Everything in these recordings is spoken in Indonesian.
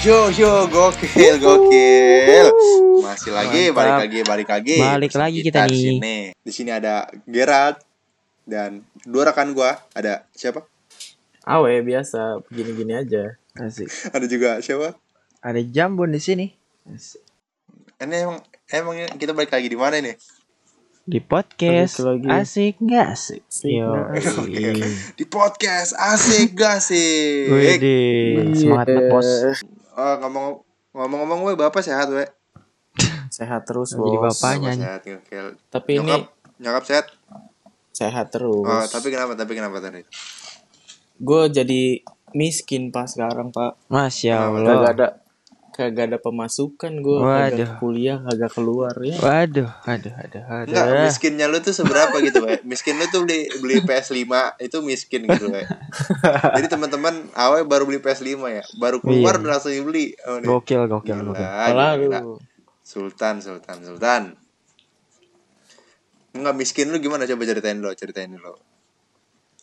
Yo yo gokil gokil. Masih lagi Mantap. balik lagi balik lagi. Balik lagi kita di nih. Sini. Di sini ada Gerard dan dua rekan gua. Ada siapa? Awe biasa begini-gini aja. Asik. Ada juga siapa? Ada jambon di sini. Asik. Ini emang emang kita balik lagi di mana ini? Di podcast lagi. asik nggak asik? Asik Yo. asik? iya. Di podcast asik gak sih? Widih, semangat banget bos. Ngomong ngomong-ngomong gue bapak sehat we. Sehat terus Jadi bos. bapaknya. Bapak sehat gokil. Tapi ini Nyokap, nyokap sehat. sehat terus. Oh, tapi kenapa? Tapi kenapa tadi? gue jadi miskin pas sekarang pak. Masya Allah. ada kagak ada pemasukan gue. Kagak kuliah kagak keluar ya. Waduh, aduh, aduh, Enggak, aduh. miskinnya lu tuh seberapa gitu, we? Miskin lu tuh beli beli PS5 itu miskin gitu, we. Jadi teman-teman awe baru beli PS5 ya. Baru keluar Iya. udah langsung dibeli. Oh. Gokil, gokil, Gila, gokil. gila, gila. Sultan, Sultan, Sultan. Enggak miskin lu gimana coba ceritain lo, ceritain lo.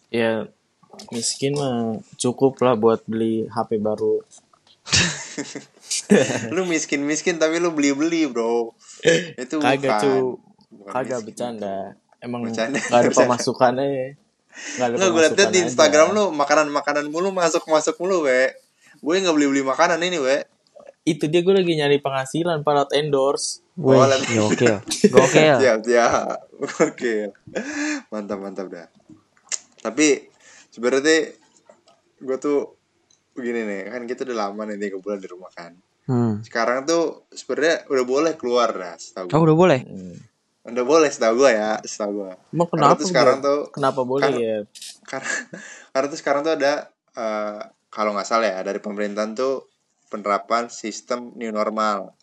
ya miskin mah cukup lah buat beli HP baru. lu miskin-miskin tapi lu beli-beli, Bro. Itu Kagak bukan Kagak miskin. bercanda. Emang Bercanda, gak ada pemasukannya. Gak ada Enggak, gue liat pemasukan di. Instagram lu makanan-makanan mulu masuk-masuk mulu, we. Gue nggak beli-beli makanan ini, we. Itu dia gue lagi nyari penghasilan para endorse. Wih, Oh, gokil, gokil. siap siap oke mantap mantap dah tapi sebenarnya gue tuh begini nih kan kita udah lama nih tiga bulan di rumah kan Hmm. sekarang tuh sebenarnya udah boleh keluar dah setahu Oh, udah boleh? Hmm. udah boleh setahu gue ya setahu gue Emang Karena kenapa tuh sekarang tuh Kenapa boleh karena- ya? karena karena tuh sekarang tuh ada eh, kalau nggak salah ya dari pemerintahan tuh penerapan sistem new normal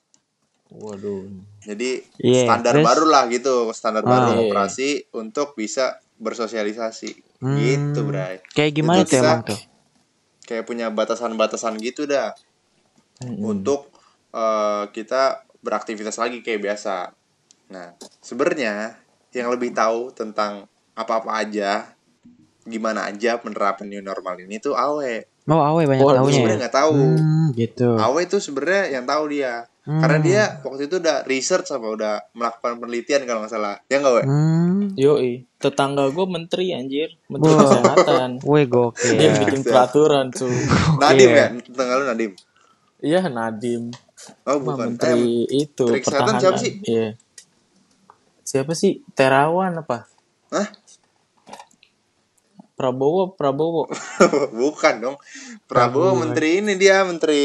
Waduh. jadi Iya, standar terus? baru lah gitu standar Ah. baru Iya. operasi untuk bisa bersosialisasi Hmm. gitu bray Kayak gimana tuh emang tuh? Kayak punya batasan-batasan gitu dah Mm-mm. untuk eh, kita beraktivitas lagi kayak biasa nah sebenarnya yang lebih tahu tentang apa-apa aja gimana aja penerapan new normal ini tuh awe Oh, awe banyak Oh, tahunya sebenarnya ya? nggak tahu Hmm, gitu. awe itu sebenarnya yang tahu dia Hmm. karena dia waktu itu udah research sama udah melakukan penelitian kalau nggak salah ya nggak we Hmm. Yoi, tetangga gue menteri anjir, menteri Wah. kesehatan. Wih, gokil. Dia bikin peraturan tuh. Nadim ya tengah lu Nadim Iya Nadim, oh bukan menteri itu menteri kesehatan pertahanan. siapa sih? Iya. Siapa sih? Terawan apa? Eh, Hah? Prabowo, Prabowo. bukan dong Prabowo menteri ini dia menteri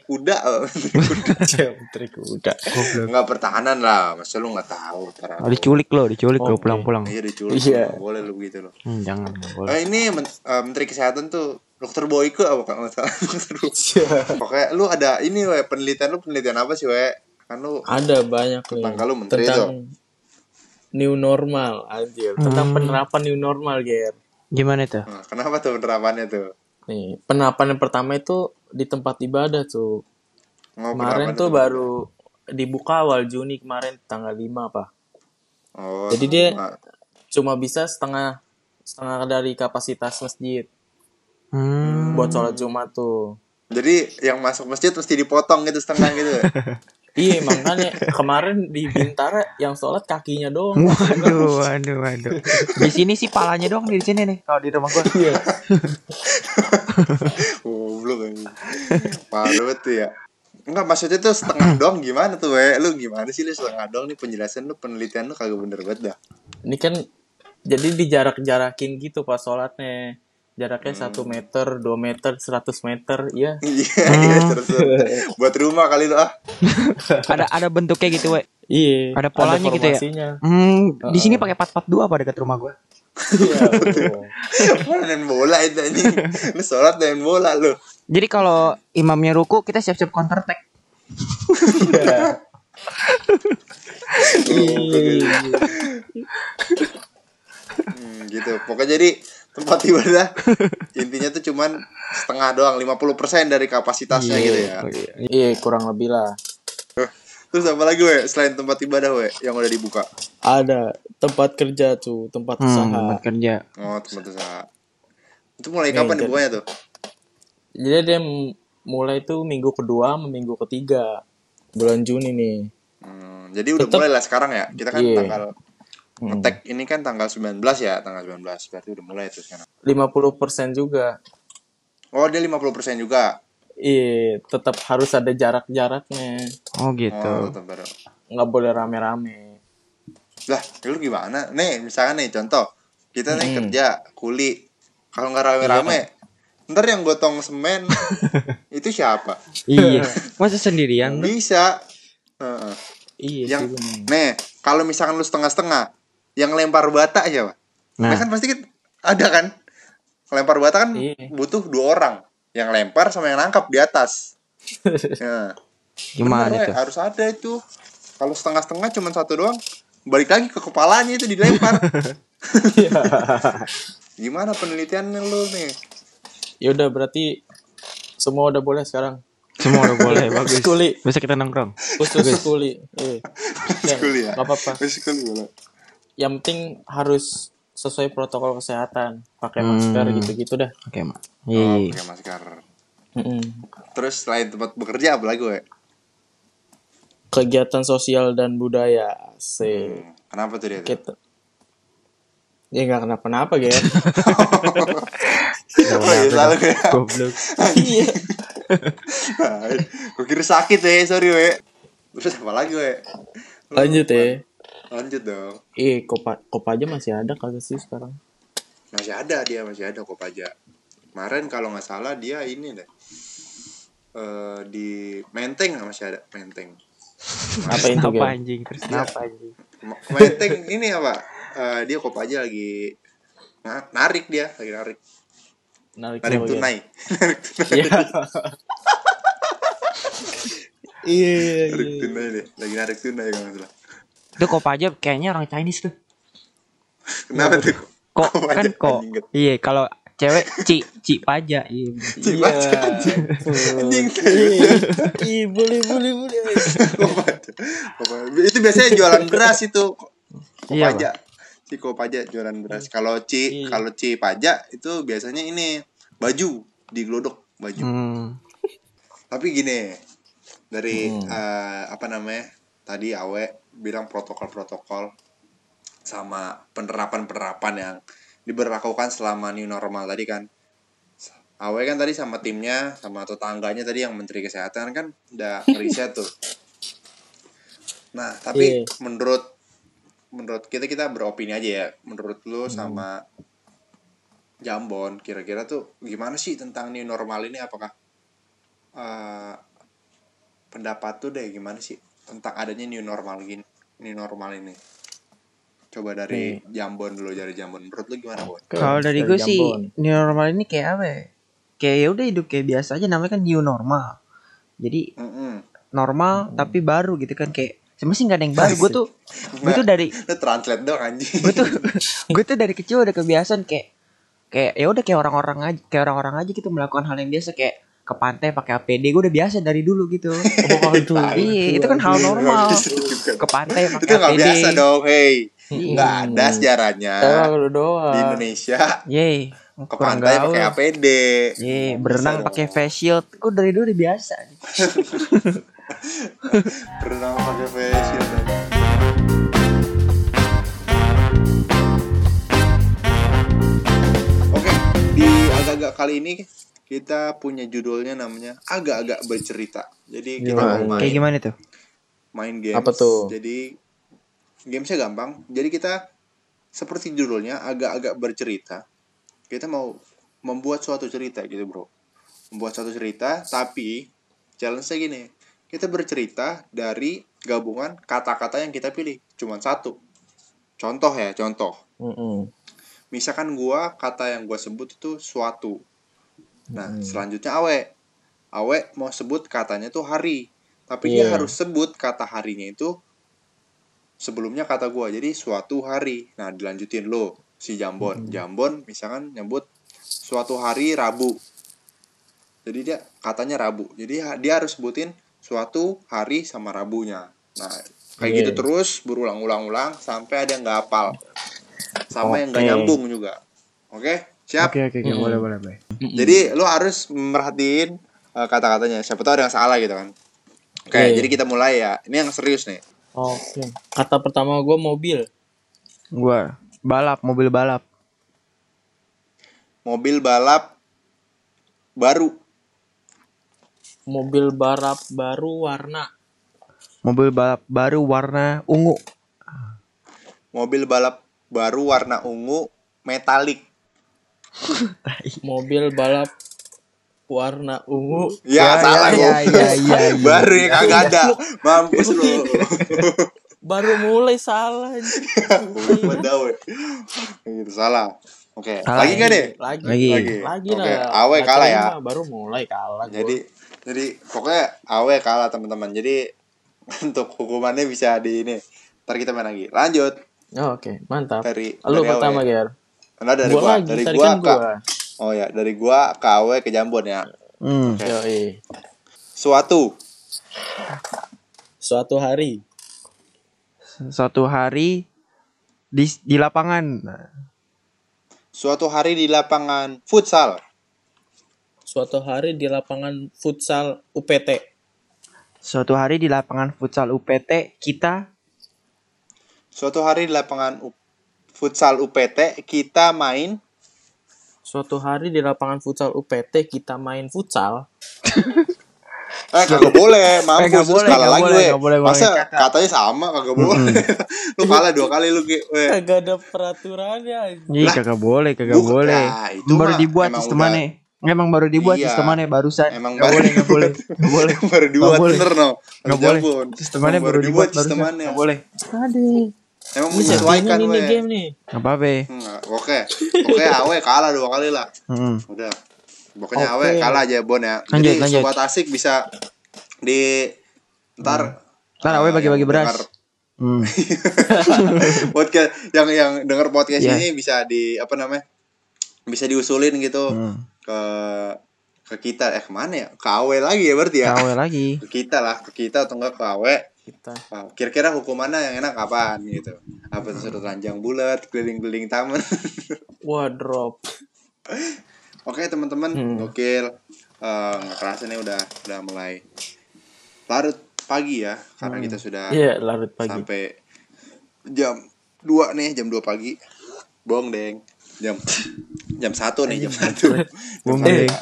kuda oh. Siapa menteri kuda? nggak pertahanan lah masa lu nggak tahu cara Oh, diculik lo, diculik lo Oke. pulang-pulang. iya diculik Iya. boleh lu gitu loh Hmm, jangan, boleh. Eh, ini men- eh, menteri kesehatan tuh dokter Boyke apa kan nggak salah Dokter Boyke. Iya. pokoknya lu ada ini we penelitian lu penelitian apa sih we kan lu Ada banyak. Tentang kalau menteri tentang new normal anjir, tentang Hmm. penerapan new normal, Ger. Gimana tuh? Nah, kenapa tuh penerapannya tuh Nih, penerapan yang pertama itu di tempat ibadah tuh. Mau Kemarin tuh itu baru dibuka awal Juni kemarin tanggal 5 apa. oh Jadi dia- nah, Cuma bisa setengah setengah dari kapasitas masjid Hmm. buat sholat Jumat tuh. jadi yang masuk masjid mesti dipotong gitu setengah gitu Iya makanya kemarin di Bintara yang sholat kakinya doang. Waduh, waduh, waduh. Di sini sih palanya doang di sini nih. Kalau di rumah gua. Iya. Goblok. Parah banget tuh ya. Enggak maksudnya tuh setengah doang gimana tuh we? Lu gimana sih lu setengah doang nih penjelasan lu penelitian lu kagak bener banget dah. Ini kan jadi dijarak-jarakin gitu pas sholatnya. Jaraknya satu meter, 2 meter, 100 meter, ya. Iya, iya terus terus. buat rumah kali lu ah. Ada ada bentuknya gitu, we. Iya. Ada polanya gitu ya? Hmm, di sini pakai 442 apa dekat rumah gua? Iya. betul. Main bola itu anjing. Lu sholat main bola lu. Jadi kalau imamnya ruku, kita siap-siap counter attack. Iya. Iya. Hmm, gitu. Pokoknya jadi tempat ibadah intinya tuh cuman setengah doang 50% dari kapasitasnya gitu ya. Iya, kurang lebih lah. Terus apa lagi we selain tempat ibadah we yang udah dibuka? Ada tempat kerja tuh, tempat Hmm, usaha. tempat kerja. Oh, tempat usaha. Itu mulai Nih, kapan jadi- dibukanya tuh? Jadi dia mulai tuh minggu kedua sama minggu ketiga bulan Juni nih. Hmm, jadi udah Tetep- mulai lah sekarang ya. Kita kan Iya. tanggal Hmm. ngetek ini kan tanggal 19 ya, tanggal 19. Berarti udah mulai tuh sekarang. 50% juga. Oh, dia 50% juga. Iya, tetap harus ada jarak-jaraknya. Oh gitu. Oh, tetap. Nggak boleh rame-rame. Lah, lu gimana? Nih, misalkan nih contoh, kita nih Hmm. kerja kuli. Kalau nggak rame-rame, ntar yang gotong semen itu siapa? Iya. Masa sendirian? Bisa. Heeh. Iya Yang sih nih, kalau misalkan lu setengah-setengah, yang lempar bata siapa? Nah, Nah, kan pasti kan ada kan? Lempar bata kan Iya. butuh dua orang, yang lempar sama yang nangkap di atas. Nah, gimana bener, tuh? We, Harus ada itu. Kalau setengah-setengah cuma satu doang, balik lagi ke kepalanya itu dilempar. Gimana penelitiannya lu nih? Ya udah berarti semua udah boleh sekarang. Semua udah boleh, bagus. Kuli, Bisa kita nongkrong. khusus kuli. Iya. Ya, Kuli ya? nggak apa-apa. Kuli boleh. Yang penting harus sesuai protokol kesehatan, pakai Hmm. masker gitu-gitu dah. Oke, Mak. Oh, Iya. pakai masker. Mm-mm. Terus selain tempat bekerja apa lagi, we? Kegiatan sosial dan budaya, sih. Hmm, Kenapa tuh dia? tuh? Kita Ya nggak kenapa-napa, iya, selalu ya. Goblok. Iya. Gue kira sakit ya, sorry we. Terus apa lagi we? Lanjut ya. Lanjut dong. Eh, kopa, kopa aja masih ada kagak sih sekarang? Masih ada dia, masih ada kok pajak. Kemarin kalau nggak salah dia ini deh. Eh di Menteng masih ada Menteng. Apa itu, Kenapa Ger? anjing? Terus Iya. kenapa anjing? Menteng ini apa? Eh dia kok aja lagi na- narik dia, lagi narik. Narik, Narik Ger? tunai. Tunai. Iya. Iya, iya, Narik iya. tunai deh. Lagi narik tunai kalau nggak salah. Itu kok aja kayaknya orang Chinese tuh. Kenapa tuh? Kok Kopaja, kan kok. Iya, kalau cewek ci ci paja. Iya. Cip Iya. aja, anjing. Iya. Ih, boleh, boleh, boleh. Kopaja. Kopaja. Itu biasanya jualan beras itu. Iya, Kopaja. Si Kopaja jualan beras. Kalau Ci, Iya. kalau Ci pajak itu biasanya ini baju diglodok baju. Hmm. Tapi gini, dari Hmm. eh, apa namanya? Tadi Awe bilang protokol-protokol sama penerapan-penerapan yang diberlakukan selama new normal tadi kan. Awe kan tadi sama timnya, sama tetangganya tadi yang Menteri Kesehatan kan udah riset tuh. Nah, tapi Iya. menurut menurut kita kita beropini aja ya. Menurut lu Hmm. sama Jambon, kira-kira tuh gimana sih tentang new normal ini? Apakah eh, pendapat tuh deh gimana sih tentang adanya new normal gini, new normal ini? Coba dari Jambon dulu, dari Jambon. Menurut lu gimana, Bon? Kalau dari gue sih Jambon. new normal ini kayak apa ya? Kayak ya udah hidup kayak biasa aja namanya kan new normal. Jadi Mm-mm. normal tapi baru gitu kan kayak sebenarnya sih nggak ada yang baru. Gue tuh gue tuh dari Lu translate dong anjing. gue tuh gue tuh dari kecil udah kebiasaan kayak kayak ya udah kayak orang-orang aja kayak orang-orang aja gitu melakukan hal yang biasa kayak ke pantai pakai APD gue udah biasa dari dulu gitu. Waduh. iya, itu kan hal normal. Ke pantai pakai Itu nggak biasa dong, hey. Iya. Nggak ada sejarahnya doang. di Indonesia Yeay, ke kurang pantai pakai APD. Nggak berenang pakai face shield. Gue dari dulu udah biasa. berenang pakai face shield. Oke, di agak-agak kali ini kita punya judulnya namanya agak-agak bercerita. Jadi kita Gimana? mau main Kayak gimana tuh? main games. Apa tuh? Jadi gamesnya gampang. Jadi kita seperti judulnya agak-agak bercerita. Kita mau membuat suatu cerita gitu bro. Membuat suatu cerita, tapi challenge-nya gini. Kita bercerita dari gabungan kata-kata yang kita pilih. Cuman satu. Contoh ya, contoh. Mm-mm. Misalkan gua kata yang gua sebut itu suatu. Nah, selanjutnya awe. Awe mau sebut katanya tuh hari. Tapi dia Iya. harus sebut kata harinya itu sebelumnya kata gua. Jadi suatu hari. Nah, dilanjutin lo si Jambon. Jambon misalkan nyebut suatu hari Rabu. Jadi dia katanya Rabu. Jadi dia harus sebutin suatu hari sama Rabunya. Nah, kayak Iya. gitu terus berulang-ulang-ulang sampai ada yang nggak hafal. Sama yang nggak Oke. nyambung juga. Oke? Siap? oke, Mm. boleh, boleh, boleh. Jadi lo harus merhatiin eh, kata-katanya. Siapa tahu ada yang salah gitu kan. Oke, Iya, iya. jadi kita mulai ya. Ini yang serius nih. Oke. Kata pertama gue mobil. Gua balap, mobil balap. Mobil balap baru. Mobil balap baru warna. Mobil balap baru warna ungu. Mobil balap baru warna ungu metalik. Mobil balap warna ungu. Ya, Ya, salah ya, ya, ya, ya, ya. Baru ya kagak ada. Mampus lu. Baru mulai salah. Bedawe. Gitu salah. Oke, lagi nggak deh? Lagi. Lagi. Lagi. Lagi Oke. Awe kalah ya. Baru mulai kalah. gua. Jadi jadi pokoknya awe kalah teman-teman. Jadi untuk hukumannya bisa di ini. Ntar kita main lagi. Lanjut Oh, Oke, mantap. dari Lu dari pertama. Ger. Nah, dari Gua gua, lagi, dari gua kan gua. Oh ya, dari gua ke Awe ke Jambon ya. Hmm. Yoi. Suatu Suatu hari. Suatu hari di di lapangan. Suatu hari di lapangan futsal. Suatu hari di lapangan futsal UPT. Suatu hari di lapangan futsal UPT kita Suatu hari di lapangan U- futsal UPT kita main Suatu hari di lapangan futsal UPT kita main futsal. Eh kagak boleh, mampus nggak terus boleh, kalah lagi boleh, boleh Masa katanya sama kagak boleh. lu kalah dua kali lu. Kagak ada peraturannya. Lah, kagak boleh, kagak boleh. Nah, itu baru mah dibuat emang sistemannya. Emang baru dibuat Iya. sistemannya barusan. Emang Nggak baru- boleh, nggak boleh, nggak boleh. baru dibuat bener no. Nggak Harus boleh. Sistemannya baru dibuat barusan. sistemannya. Nggak boleh. Aduh. Emang Ini menyesuaikan ini weh. game nih. Apa-apa. Hmm, Oke. Oke, Awe kalah dua kali lah. Hmm. Udah. Pokoknya Oke. Awe kalah aja Bon ya. Lanjut, Jadi lanjut. sobat asik bisa di ntar Ntar eh, Awe bagi-bagi yang beras. dengar Hmm. podcast yang yang denger podcast Iya. ini bisa di apa namanya? Bisa diusulin gitu Hmm. ke ke kita eh ke mana ya? Ke Awe lagi ya berarti ya? Kawe lagi. Ke kita lah, ke kita atau enggak ke Awe. Kita. Kira-kira hukumannya yang enak apaan gitu? Apa sudut ranjang bulat, keliling-keliling taman? Wardrobe. Oke teman-teman, Hmm. gokil. Eh, nggak kerasa nih udah udah mulai larut pagi ya, karena kita sudah Iya, larut pagi. sampai jam 2 nih, jam 2 pagi. Bohong deng. Jam jam 1 nih, jam 1. Bung Eh. Deng.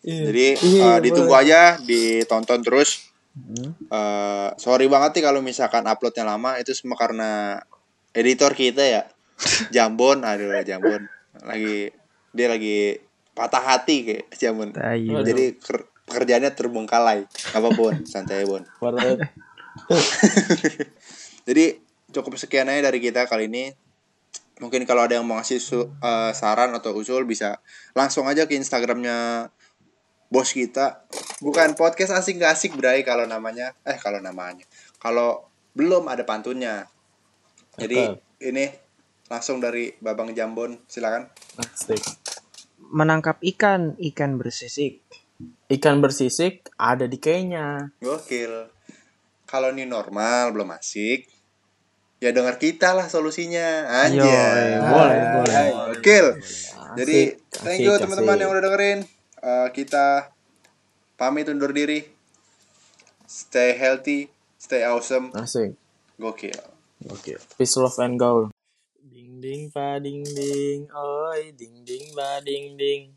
Iya. Jadi eh, ditunggu aja, ditonton terus. Eh, sorry banget nih kalau misalkan uploadnya lama itu semua karena editor kita ya. Jambon, aduh Jambon lagi dia lagi patah hati kayak Jambon. Waduh. Jadi ker- pekerjaannya terbengkalai. Apa Bon? Santai Bon. Jadi cukup sekian aja dari kita kali ini. Mungkin kalau ada yang mau ngasih su- eh, saran atau usul bisa langsung aja ke Instagramnya bos kita. Bukan podcast asik gak asik Bray kalau namanya. Eh kalau namanya. Kalau belum ada pantunnya. Jadi Betul. ini langsung dari Babang Jambon silakan. Asik. Menangkap ikan, ikan bersisik. Ikan bersisik ada di Kenya. Gokil. Kalau ini normal belum asik. Ya dengar kita lah solusinya. Anjay. Yoi, boleh, boleh. Gokil. Jadi Asik, thank you teman-teman yang udah dengerin. Eh, kita pamit undur diri. Stay healthy, stay awesome. Asik. Gokil. Oke. Peace, love, and goal. Ding ding pa ding ding, oi ding ding ba ding ding.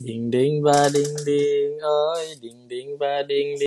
Ding ding ba ding ding, oi ding ding ba ding ding.